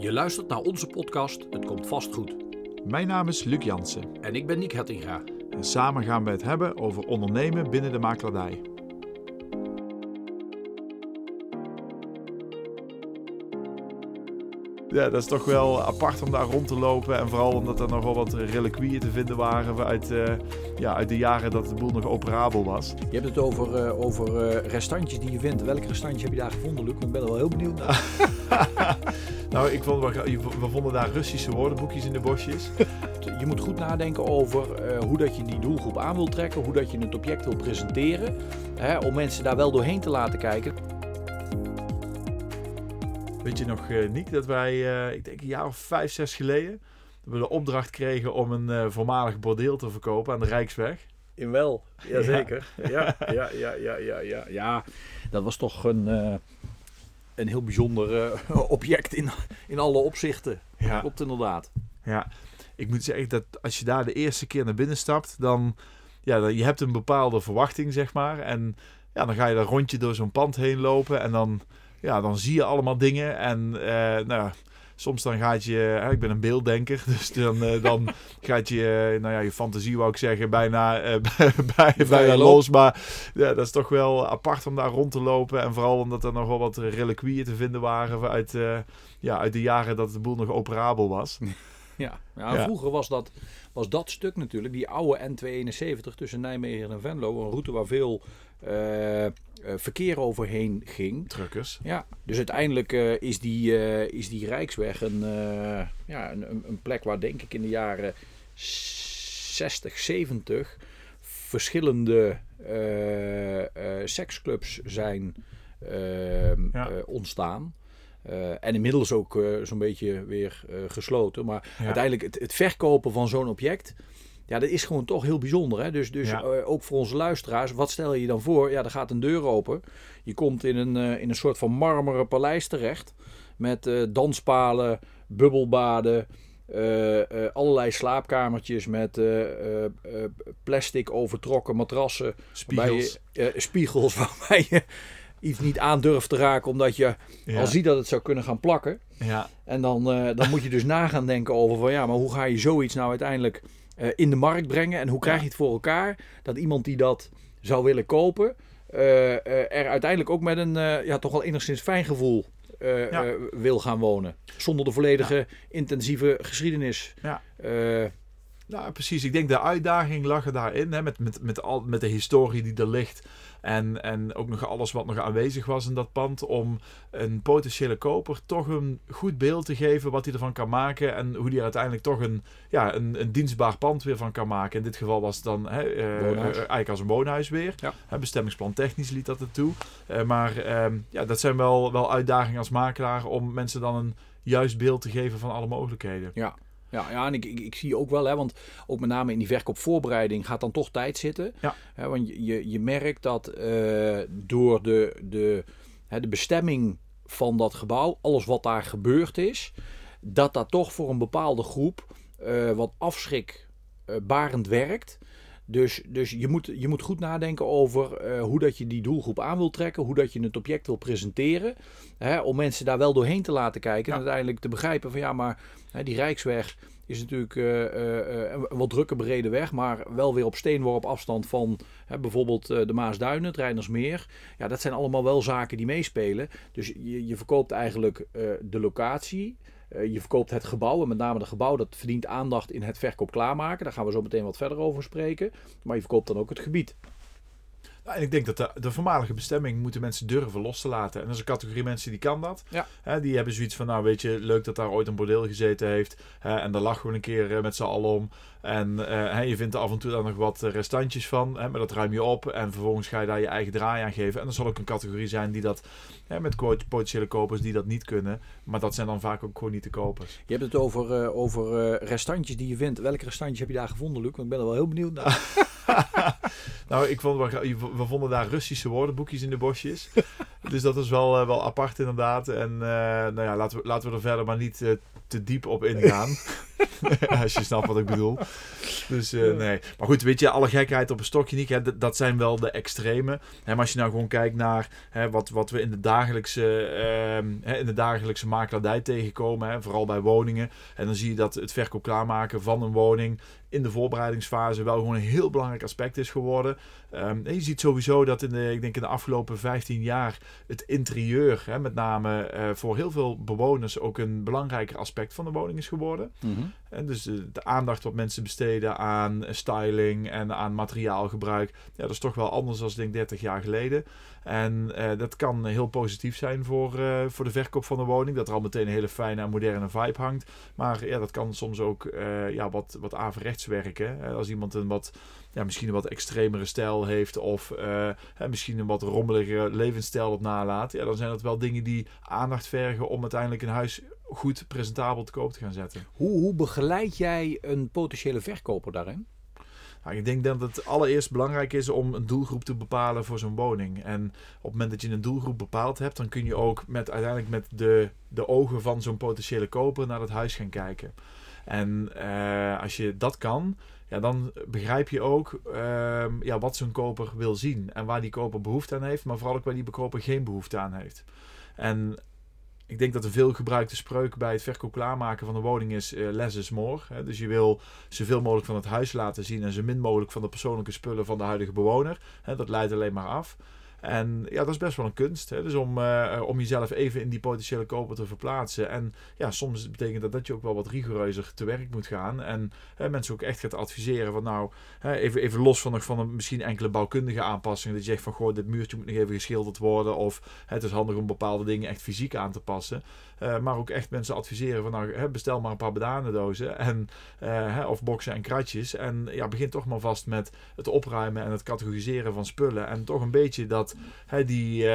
Je luistert naar onze podcast Het Komt Vast Goed. Mijn naam is Luc Jansen En ik ben Nick Hettinga. en samen gaan we het hebben over ondernemen binnen de makelaardij. Ja, dat is toch wel apart om daar rond te lopen. En vooral omdat er nog wel wat reliquieën te vinden waren uit, eh, ja, uit de jaren dat de boel nog operabel was. Je hebt het over, eh, over eh, restantjes die je vindt. Welke restantjes heb je daar gevonden, Luc? Ik ben er wel heel benieuwd naar. nou, ik vond, we, we vonden daar Russische woordenboekjes in de bosjes. Je moet goed nadenken over eh, hoe dat je die doelgroep aan wil trekken. Hoe dat je het object wil presenteren. Hè, om mensen daar wel doorheen te laten kijken. Weet je nog, eh Niek, dat wij, eh, ik denk een jaar of vijf, zes geleden, dat we de opdracht kregen om een eh, voormalig bordeel te verkopen aan de Rijksweg. In wel, jazeker. Ja, ja, ja, ja, ja, ja. Ja, dat was toch een, eh, een heel bijzonder eh, object in, in alle opzichten. Ja. Klopt inderdaad. Ja, ik moet zeggen dat als je daar de eerste keer naar binnen stapt, dan, ja, dan je hebt een bepaalde verwachting, zeg maar. En ja, dan ga je daar rondje door zo'n pand heen lopen en dan, ja, dan zie je allemaal dingen. En eh, nou, ja, soms dan gaat je, hè, ik ben een beelddenker, dus dan, eh, dan gaat je, eh, nou ja, je fantasie wou ik zeggen, bijna, eh, bij, bijna los. Maar ja, dat is toch wel apart om daar rond te lopen. En vooral omdat er nog wel wat reliquieën te vinden waren uit, ja, uit de jaren dat de boel nog operabel was. Ja, ja, Ja. vroeger was dat, was dat stuk natuurlijk, die oude N271 tussen Nijmegen en Venlo, een route waar veel eh, eh, verkeer overheen ging. Truckers. Ja, dus uiteindelijk eh, is, die, is die Rijksweg een, ja, een, een- plek waar denk ik in de jaren 60, 70 verschillende seksclubs zijn Ja. ontstaan. Eh, en inmiddels ook eh, zo'n beetje weer eh, gesloten. Maar Ja. uiteindelijk het, het verkopen van zo'n object. Ja, dat is gewoon toch heel bijzonder. Hè? Dus, dus Ja. ook voor onze luisteraars, wat stel je dan voor? Ja, er gaat een deur open. Je komt in een, in een soort van marmeren paleis terecht. Met danspalen, bubbelbaden, allerlei slaapkamertjes met plastic overtrokken matrassen. Waarbij Spiegels. je, spiegels waarbij je iets niet aan durft te raken omdat je Ja. al ziet dat het zou kunnen gaan plakken. Ja. En dan, eh, dan moet je dus na gaan denken over van ja, maar hoe ga je zoiets nou uiteindelijk eh, in de markt brengen? En hoe krijg je het voor elkaar dat iemand die dat zou willen kopen, eh, er uiteindelijk ook met een ja, toch wel enigszins fijn gevoel Ja. wil gaan wonen. Zonder de volledige intensieve geschiedenis. Ja. Nou, precies. Ik denk de uitdaging lag er daarin. Hè, met, met, met, al, met de historie die er ligt. En, en ook nog alles wat nog aanwezig was in dat pand. Om een potentiële koper toch een goed beeld te geven wat hij ervan kan maken. En hoe hij er uiteindelijk toch een, ja, een, een dienstbaar pand weer van kan maken. In dit geval was het dan hè, eh, eh, eigenlijk als een woonhuis weer. Ja. Hè, bestemmingsplan technisch liet dat ertoe. Eh, maar ehm, ja, dat zijn wel, wel uitdagingen als makelaar om mensen dan een juist beeld te geven van alle mogelijkheden. Ja, ja, ja en ik, ik, ik zie ook wel, hè, want ook met name in die verkoopvoorbereiding gaat dan toch tijd zitten. Ja. Hè, want je- je, je merkt dat eh, door de, de, hè, de bestemming van dat gebouw, alles wat daar gebeurd is, dat dat toch voor een bepaalde groep eh, wat afschrikbarend werkt. Dus, dus je, moet, je moet goed nadenken over eh, hoe dat je die doelgroep aan wil trekken, hoe dat je het object wil presenteren. Hè, om mensen daar wel doorheen te laten kijken en uiteindelijk te begrijpen van ja, maar hè, die Rijksweg is natuurlijk eh, eh, een wat drukke brede weg, maar wel weer op steenworp afstand van hè, bijvoorbeeld de Maasduinen, het Reinersmeer. Ja, dat zijn allemaal wel zaken die meespelen. Dus je, je verkoopt eigenlijk de locatie. Eh, je verkoopt het gebouw en met name het gebouw dat verdient aandacht in het verkoop klaarmaken. Daar gaan we zo meteen wat verder over spreken. Maar je verkoopt dan ook het gebied. En ik denk dat de, de voormalige bestemming moeten mensen durven los te laten. En er is een categorie mensen die kan dat. Ja. Hè, die hebben zoiets van, nou weet je, leuk dat daar ooit een bordeel gezeten heeft. Hè, en daar lag gewoon een keer eh, met z'n allen om. En eh, hè, je vindt er af en toe dan nog wat eh, restantjes van. Maar dat ruim je op. En vervolgens ga je daar je eigen draai aan geven. En er zal ook een categorie zijn die dat, met quote- potentiële kopers, die dat niet kunnen. Maar dat zijn dan vaak ook gewoon niet de kopers. Je hebt het over, over restantjes die je vindt. Welke restantjes heb je daar gevonden, Luc? Want ik ben er wel heel benieuwd naar. Nou, ik vond, we, we vonden daar Russische woordenboekjes in de bosjes. dus dat is wel, eh, wel apart inderdaad. En eh, nou ja, laten we, laten we er verder maar niet eh, te diep op ingaan. Als je snapt wat ik bedoel. Dus nee. Maar goed, weet je, alle gekheid op een stokje niet. Hè, dat zijn wel de extreme. Hè, maar als je nou gewoon kijkt naar hè, wat, wat we in de dagelijkse, ehm, in de dagelijkse makelaardij tegenkomen. Hè, vooral bij woningen. En dan zie je dat het verkoop klaarmaken van een woning in de voorbereidingsfase wel gewoon een heel belangrijk aspect is geworden. Um, en je ziet sowieso dat in de, ik denk in de afgelopen 15 jaar het interieur, hè, met name uh, voor heel veel bewoners, ook een belangrijker aspect van de woning is geworden. Mm En dus de, de, aandacht wat mensen besteden aan styling en aan materiaalgebruik, ja, dat is toch wel anders dan denk 30 jaar geleden. En uh, dat kan heel positief zijn voor, uh, voor de verkoop van de woning. Dat er al meteen een hele fijne en moderne vibe hangt. Maar ja, dat kan soms ook ja, wat, wat averechts werken. Als iemand een wat, ja, misschien een wat extremere stijl heeft. Of misschien een wat rommelige levensstijl op nalaat. Ja, dan zijn dat wel dingen die aandacht vergen om uiteindelijk een huis goed presentabel te koop te gaan zetten. Hoe, hoe begeleid jij een potentiële verkoper daarin? Nou, ik denk dat het allereerst belangrijk is om een doelgroep te bepalen voor zo'n woning. En op het moment dat je een doelgroep bepaald hebt, dan kun je ook met, uiteindelijk met de, de ogen van zo'n potentiële koper naar het huis gaan kijken. En uh, als je dat kan, ja, dan begrijp je ook uh, ja, wat zo'n koper wil zien. En waar die koper behoefte aan heeft, maar vooral ook waar die koper geen behoefte aan heeft. En ik denk dat een veel gebruikte spreuk bij het verkoop klaarmaken van een woning is uh, less is more. Hè? Dus je wil zoveel mogelijk van het huis laten zien en zo min mogelijk van de persoonlijke spullen van de huidige bewoner. Hè? Dat leidt alleen maar af. En ja, dat is best wel een kunst. Hè? Dus om, uh, om jezelf even in die potentiële koper te verplaatsen. En ja, soms betekent dat dat je ook wel wat rigoureuzer te werk moet gaan. En mensen ook echt gaat adviseren van nou, even, even los van nog van een, misschien enkele bouwkundige aanpassingen. Dat je zegt van goh, dit muurtje moet nog even geschilderd worden. Of het is handig om bepaalde dingen echt fysiek aan te passen. Uh, maar ook echt mensen adviseren van nou, bestel maar een paar bedanendozen. En, of boxen en kratjes. En ja, begin toch maar vast met het opruimen en het categoriseren van spullen. En toch een beetje dat die, uh,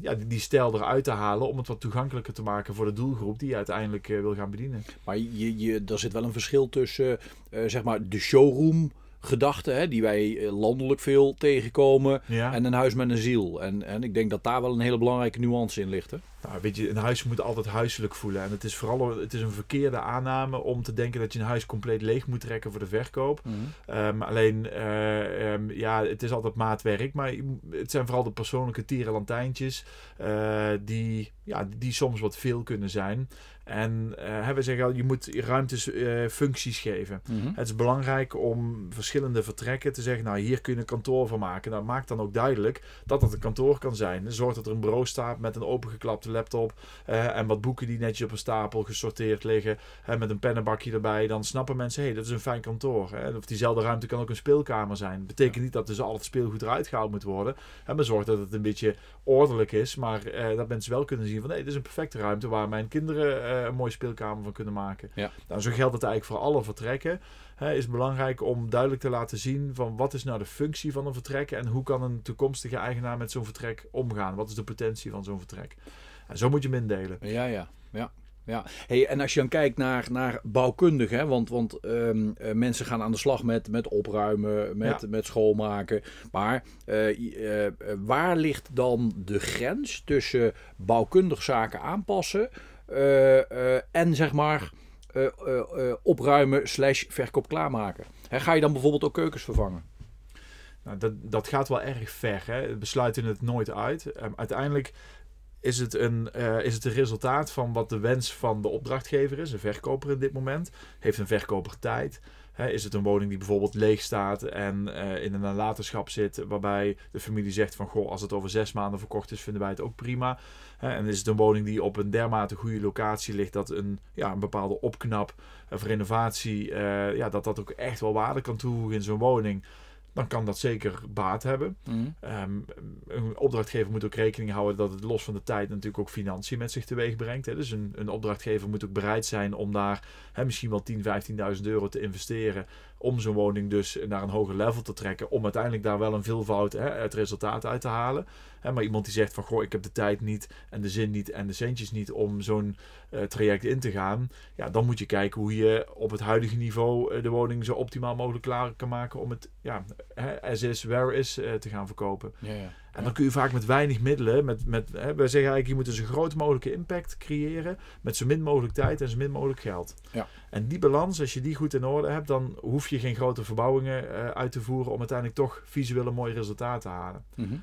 ja, die, stijl eruit te halen om het wat toegankelijker te maken voor de doelgroep die je uiteindelijk wil gaan bedienen. Maar je, je, er zit wel een verschil tussen zeg maar de showroom gedachte hè, die wij landelijk veel tegenkomen en een huis met een ziel. En, en ik denk dat daar wel een hele belangrijke nuance in ligt. Hè? Nou, weet je, een huis moet altijd huiselijk voelen. En het is vooral het is een verkeerde aanname om te denken dat je een huis compleet leeg moet trekken voor de verkoop. Mm alleen, uh, um, ja, het is altijd maatwerk. Maar het zijn vooral de persoonlijke tierenlantijntjes uh, die, ja, die soms wat veel kunnen zijn. En uh, we zeggen al, je moet ruimtes uh, functies geven. Mm -hmm. Het is belangrijk om verschillende vertrekken te zeggen, nou hier kun je een kantoor van maken. Nou, maak dan ook duidelijk dat dat een kantoor kan zijn. Zorg dat er een bureau staat met een opengeklapte laptop uh, en wat boeken die netjes op een stapel gesorteerd liggen uh, met een pennenbakje erbij, dan snappen mensen, hé, hey, dat is een fijn kantoor. Hè? Of diezelfde ruimte kan ook een speelkamer zijn. Betekent niet dat dus al het speelgoed eruit gehaald moet worden. En maar zorg dat het een beetje ordelijk is, maar dat mensen wel kunnen zien van, hé, hey, dit is een perfecte ruimte waar mijn kinderen een mooie speelkamer van kunnen maken. Ja. Nou, zo geldt het eigenlijk voor alle vertrekken. Hè, is belangrijk om duidelijk te laten zien van wat is nou de functie van een vertrek en hoe kan een toekomstige eigenaar met zo'n vertrek omgaan. Wat is de potentie van zo'n vertrek? En zo moet je hem indelen. Ja, ja, ja. Ja, hey, en als je dan kijkt naar, naar bouwkundig, hè, want, want um, uh, mensen gaan aan de slag met, met opruimen, met, ja. met schoonmaken. Maar uh, uh, waar ligt dan de grens tussen bouwkundig zaken aanpassen en zeg maar opruimen slash verkoop klaarmaken? Hè, ga je dan bijvoorbeeld ook keukens vervangen? Nou, dat, dat gaat wel erg ver. Hè? Besluiten het nooit uit. Um, uiteindelijk is het, een, is het een resultaat van wat de wens van de opdrachtgever is, een verkoper in dit moment. Heeft een verkoper tijd? Hè, is het een woning die bijvoorbeeld leeg staat en uh, in een nalatenschap zit, waarbij de familie zegt van goh, als het over zes maanden verkocht is, vinden wij het ook prima. Hè, en is het een woning die op een dermate goede locatie ligt dat een, ja, een bepaalde opknap of renovatie, uh, ja, dat dat ook echt wel waarde kan toevoegen in zo'n woning dan kan dat zeker baat hebben. Mm. Um, een opdrachtgever moet ook rekening houden dat het los van de tijd natuurlijk ook financiën met zich teweeg brengt. Hè. Dus een, een opdrachtgever moet ook bereid zijn om daar hè, misschien wel 10.000, 15.000 euro te investeren om zo'n woning dus naar een hoger level te trekken. Om uiteindelijk daar wel een veelvoud hè, het resultaat uit te halen. Hè, maar iemand die zegt van goh, ik heb de tijd niet en de zin niet en de centjes niet om zo'n uh, traject in te gaan. Ja, dan moet je kijken hoe je op het huidige niveau uh, de woning zo optimaal mogelijk klaar kan maken om het ja, hè, as is, where is eh, te gaan verkopen. Ja. En dan kun je vaak met weinig middelen, met, met, hè, wij zeggen eigenlijk, je moet een zo groot mogelijke impact creëren met zo min mogelijk tijd en zo min mogelijk geld. Ja. En die balans, als je die goed in orde hebt, dan hoef je geen grote verbouwingen eh, uit te voeren om uiteindelijk toch visueel een mooi resultaat te halen. Mhm.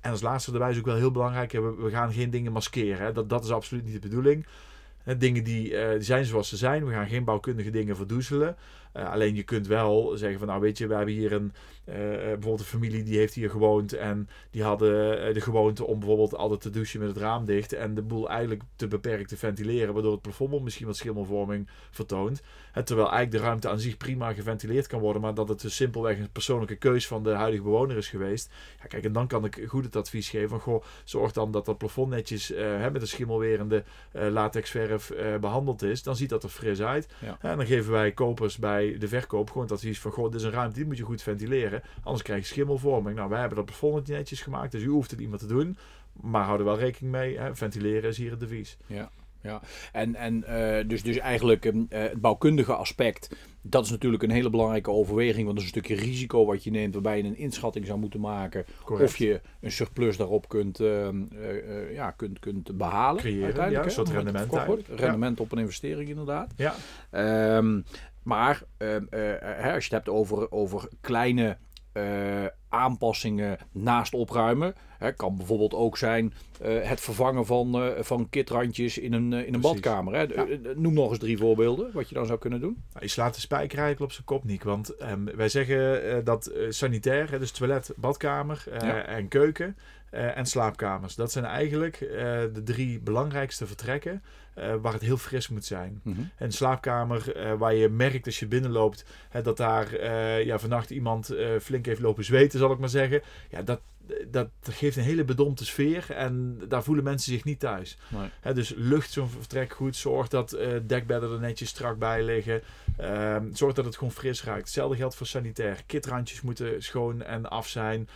En als laatste erbij is ook wel heel belangrijk, we, we gaan geen dingen maskeren. Hè. Dat, dat is absoluut niet de bedoeling. Hè, dingen die, eh, die zijn zoals ze zijn. We gaan geen bouwkundige dingen verdoezelen. Eh, alleen je kunt wel zeggen van nou weet je, we hebben hier een eh, eh, bijvoorbeeld een familie die heeft hier gewoond en die hadden eh, de gewoonte om bijvoorbeeld altijd te douchen met het raam dicht en de boel eigenlijk te beperkt te ventileren, waardoor het plafond misschien wat schimmelvorming vertoont. Terwijl eigenlijk de ruimte aan zich prima geventileerd kan worden, maar dat het dus simpelweg een persoonlijke keus van de huidige bewoner is geweest. Ja, kijk, en dan kan ik goed het advies geven van goh, zorg dan dat dat plafond netjes eh, met een schimmelwerende eh, eh, behandeld is. Dan ziet dat er fris uit. Ja. En dan geven wij kopers bij de verkoop gewoon het advies van goh, dit is een ruimte, die moet je goed ventileren. Anders krijg je schimmelvorming. Nou, wij hebben dat plafond netjes gemaakt, dus u hoeft het niet meer te doen. Maar hou er wel rekening mee, hè, ventileren is hier het devies. Ja, ja. En, en eh, dus, dus eigenlijk ehm, eh, het bouwkundige aspect, dat is natuurlijk een hele belangrijke overweging. Want dat is een stukje risico wat je neemt, waarbij je een inschatting zou moeten maken. Correct. Of je een surplus daarop kunt, ehm, eh, ja, kunt, kunt behalen. Creëren, uiteindelijk, ja, een soort rendement wordt. Rendement op een investering inderdaad. Ja, Ehm, maar als je het hebt over, over kleine eh, aanpassingen naast opruimen, hè, kan bijvoorbeeld ook zijn eh, het vervangen van, eh, van kitrandjes in een, in een badkamer. Hè. Ja. Noem nog eens drie voorbeelden wat je dan zou kunnen doen. Nou, je slaat de spijker eigenlijk op zijn kop, Niek. Want ehm, wij zeggen dat sanitair, dus toilet, badkamer Ja. en keuken en slaapkamers. Dat zijn eigenlijk de drie belangrijkste vertrekken eh, waar het heel fris moet zijn. Een slaapkamer eh, waar je merkt als je binnenloopt hè, dat daar eh, ja, vannacht iemand flink heeft lopen zweten, zal ik maar zeggen. Ja, dat, dat geeft een hele bedompte sfeer en daar voelen mensen zich niet thuis. Nee. Hè, dus lucht zo'n vertrek goed. Zorg dat dekbedden er netjes strak bij liggen. Ehm, zorg dat het gewoon fris ruikt. Hetzelfde geldt voor sanitair. Kitrandjes moeten schoon en af zijn.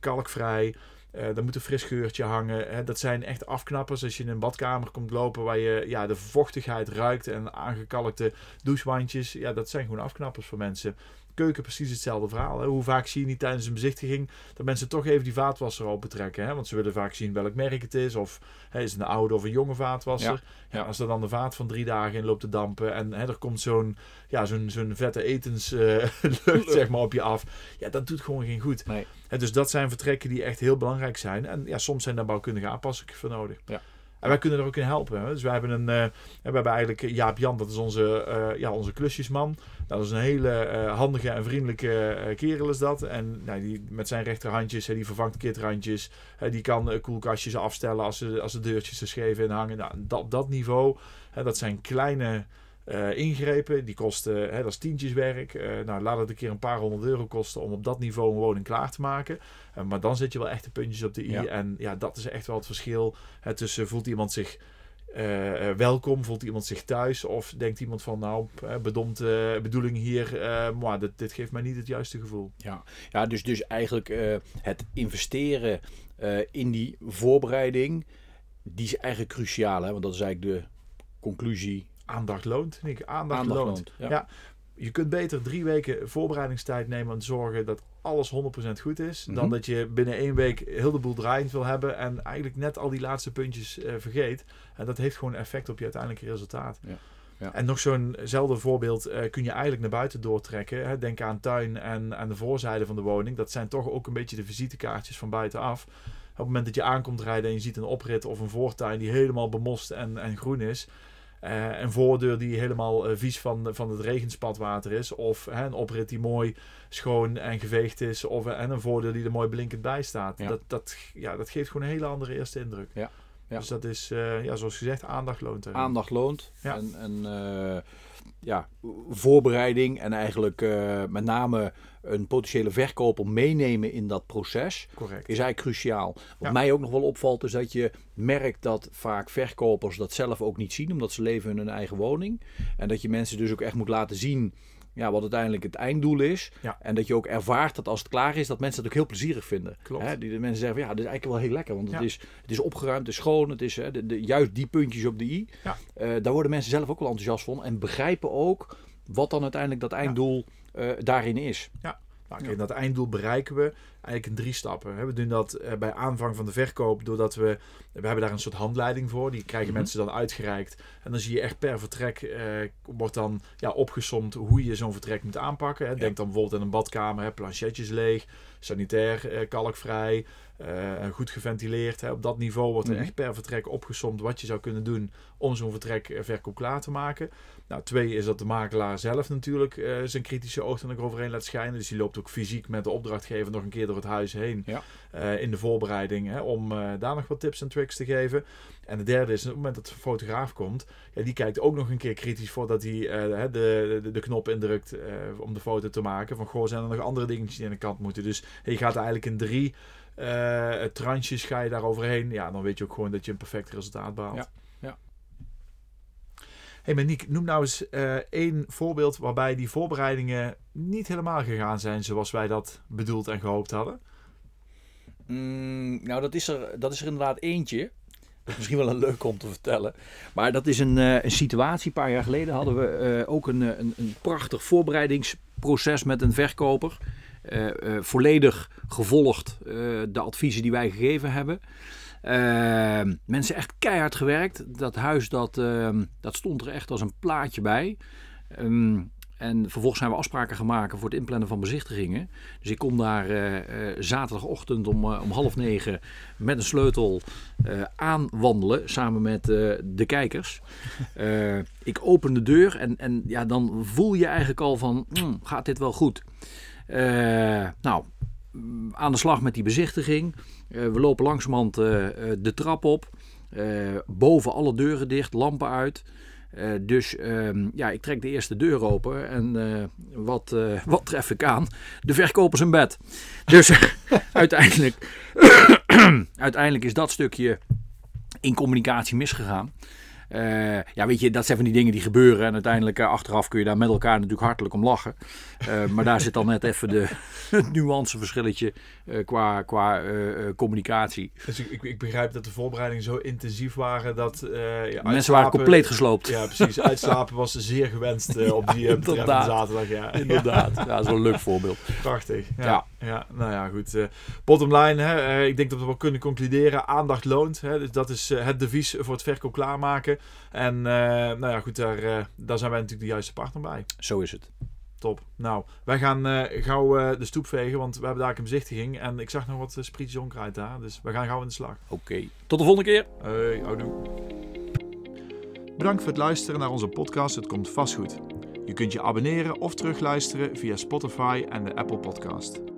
kalkvrij. Eh er moet een fris geurtje hangen. Hè. Dat zijn echt afknappers als je in een badkamer komt lopen waar je ja, de vochtigheid ruikt en aangekalkte douchewandjes. Ja, dat zijn gewoon afknappers voor mensen. Keuken precies hetzelfde verhaal. Hè. Hoe vaak zie je niet tijdens een bezichtiging dat mensen toch even die vaatwasser open trekken. Hè? Want ze willen vaak zien welk merk het is. Of hè, is het een oude of een jonge vaatwasser. Ja, ja. als er dan de vaat van drie dagen in loopt te dampen. En hè, er komt zo'n ja, zo'n zo'n vette etenslucht zeg maar, op je af. Ja, dat doet gewoon geen goed. Nee. Hè, dus dat zijn vertrekken die echt heel belangrijk zijn. En ja, soms zijn daar bouwkundige aanpassingen voor nodig. Ja. En wij kunnen er ook in helpen. Hè. Dus wij hebben een, eh, we hebben eigenlijk Jaap Jan, dat is onze, eh, ja, onze klusjesman. Dat is een hele eh, handige en vriendelijke eh, kerel is dat. En nou, die, met zijn rechterhandjes, die vervangt kitrandjes. Die kan eh, koelkastjes afstellen als, ze, als de deurtjes er scheef in hangen. Nou, dat, dat niveau, dat zijn kleine eh, ingrepen. Die kosten, hè, dat is tientjeswerk. Eh, nou, laat het een keer een paar honderd euro kosten om op dat niveau een woning klaar te maken. Eh, maar dan zet je wel echt de puntjes op de i. Ja. En ja, dat is echt wel het verschil. Hè, tussen voelt iemand zich welkom, voelt iemand zich thuis? Of denkt iemand van, nou, bedompte bedoeling hier, maar dit, dit geeft mij niet het juiste gevoel. Ja, ja dus, dus eigenlijk het investeren in die voorbereiding, die is eigenlijk cruciaal. Hè? Want dat is eigenlijk de conclusie. Aandacht loont, Nick. Aandacht, Aandacht loont. loont, ja. Ja. Je kunt beter drie weken voorbereidingstijd nemen te zorgen dat alles 100% goed is. Dan Mhm. dat je binnen één week heel de boel draaiend wil hebben en eigenlijk net al die laatste puntjes eh, vergeet. En dat heeft gewoon effect op je uiteindelijke resultaat. Ja. Ja. En nog zo'nzelfde voorbeeld eh, kun je eigenlijk naar buiten doortrekken. Hè. Denk aan tuin en aan de voorzijde van de woning. Dat zijn toch ook een beetje de visitekaartjes van buitenaf. Op het moment dat je aankomt rijden en je ziet een oprit of een voortuin die helemaal bemost en, en groen is. Eh, een voordeur die helemaal eh, vies van, van het regenspatwater is. Of hè, een oprit die mooi schoon en geveegd is. Of en een voordeur die er mooi blinkend bij staat. Ja. Dat, dat, ja, dat geeft gewoon een hele andere eerste indruk. Ja. Ja. Dus dat is, eh, ja, zoals gezegd, aandacht loont. erin. Aandacht loont. Ja. En, en eh, ja, voorbereiding en eigenlijk eh, met name een potentiële verkoper meenemen in dat proces. Correct. is eigenlijk cruciaal. Wat Ja. mij ook nog wel opvalt is dat je merkt dat vaak verkopers dat zelf ook niet zien, omdat ze leven in hun eigen woning. En dat je mensen dus ook echt moet laten zien ja, wat uiteindelijk het einddoel is. Ja. En dat je ook ervaart dat als het klaar is, dat mensen het ook heel plezierig vinden. Klopt. Hè, die de mensen zeggen, van, ja, dit is eigenlijk wel heel lekker, want het, Ja. is, het is opgeruimd, het is schoon, het is hè, de, de, juist die puntjes op de i. Ja. Eh, daar worden mensen zelf ook wel enthousiast van en begrijpen ook wat dan uiteindelijk dat einddoel eh, daarin is. Nou, Ja. dat einddoel bereiken we eigenlijk in drie stappen. We doen dat eh, bij aanvang van de verkoop doordat we... We hebben daar een soort handleiding voor. Die krijgen Mhm. mensen dan uitgereikt. En dan zie je echt per vertrek eh, wordt dan ja, opgesomd hoe je zo'n vertrek moet aanpakken. Hè. Denk dan bijvoorbeeld aan een badkamer. Hè, planchetjes leeg, sanitair, eh, kalkvrij, eh, goed geventileerd. Hè. Op dat niveau wordt er Mhm. echt per vertrek opgesomd wat je zou kunnen doen om zo'n vertrek verkoop klaar te maken. Nou, twee is dat de makelaar zelf natuurlijk zijn kritische oog er nog overheen laat schijnen. Dus die loopt ook fysiek met de opdrachtgever nog een keer door het huis heen Ja. eh, in de voorbereiding hè, om eh, daar nog wat tips en tricks te geven. En de derde is, op het moment dat de fotograaf komt, ja, die kijkt ook nog een keer kritisch voordat hij eh, de, de, de knop indrukt om de foto te maken. Van, goh, zijn er nog andere dingetjes die aan de kant moeten? Dus je gaat eigenlijk in drie eh tranches ga je daar overheen. Ja, dan weet je ook gewoon dat je een perfect resultaat behaalt. Ja, ja. Hey, maar Niek, noem nou eens eh, één voorbeeld waarbij die voorbereidingen niet helemaal gegaan zijn zoals wij dat bedoeld en gehoopt hadden. Mm, nou, dat is, er, dat is er inderdaad eentje. Dat is misschien wel een leuk om te vertellen. Maar dat is een, eh, een situatie. Een paar jaar geleden hadden we eh, ook een, een, een prachtig voorbereidingsproces met een verkoper. Volledig gevolgd de adviezen die wij gegeven hebben. Eh, mensen echt keihard gewerkt. Dat huis dat, eh, dat stond er echt als een plaatje bij. Ehm, en vervolgens zijn we afspraken gemaakt voor het inplannen van bezichtigingen. Dus ik kom daar eh, eh, zaterdagochtend om, eh, om half negen met een sleutel aanwandelen samen met de kijkers. Ik open de deur en, en ja, dan voel je eigenlijk al van, "Hmm, gaat dit wel goed? Nou, mm, aan de slag met die bezichtiging. Eh, we lopen langzamerhand eh, eh, de trap op. Boven alle deuren dicht, lampen uit. Dus ehm, ja, ik trek de eerste deur open en wat, wat tref ik aan? De verkopers in bed. Dus uiteindelijk, uiteindelijk is dat stukje in communicatie misgegaan. Eh, ja, weet je, dat zijn van die dingen die gebeuren. En uiteindelijk eh, achteraf kun je daar met elkaar natuurlijk hartelijk om lachen. Eh, maar daar zit dan net even de, het nuanceverschilletje qua, qua communicatie. Dus ik, ik, ik begrijp dat de voorbereidingen zo intensief waren dat... ja, Mensen waren compleet gesloopt. Ja, precies. Uitslapen was zeer gewenst op die zaterdag. Ja, Inderdaad. Ja, dat is wel een leuk voorbeeld. Prachtig. Ja, Ja. ja. nou ja, goed. bottom line, hè, ik denk dat we wel kunnen concluderen. Aandacht loont. Hè, dus dat is het devies voor het verkoop klaarmaken. En eh, nou ja, goed, daar, eh, daar zijn wij natuurlijk de juiste partner bij. Zo is het. Top. Nou, wij gaan eh, gauw de stoep vegen, want we hebben daar een bezichtiging. En ik zag nog wat uh, sprietjes onkruid daar. Dus we gaan gauw in de slag. Oké. Tot de volgende keer. Hey, houdoe. Bedankt voor het luisteren naar onze podcast Het Komt Vast Goed. Je kunt je abonneren of terugluisteren via Spotify en de Apple Podcast.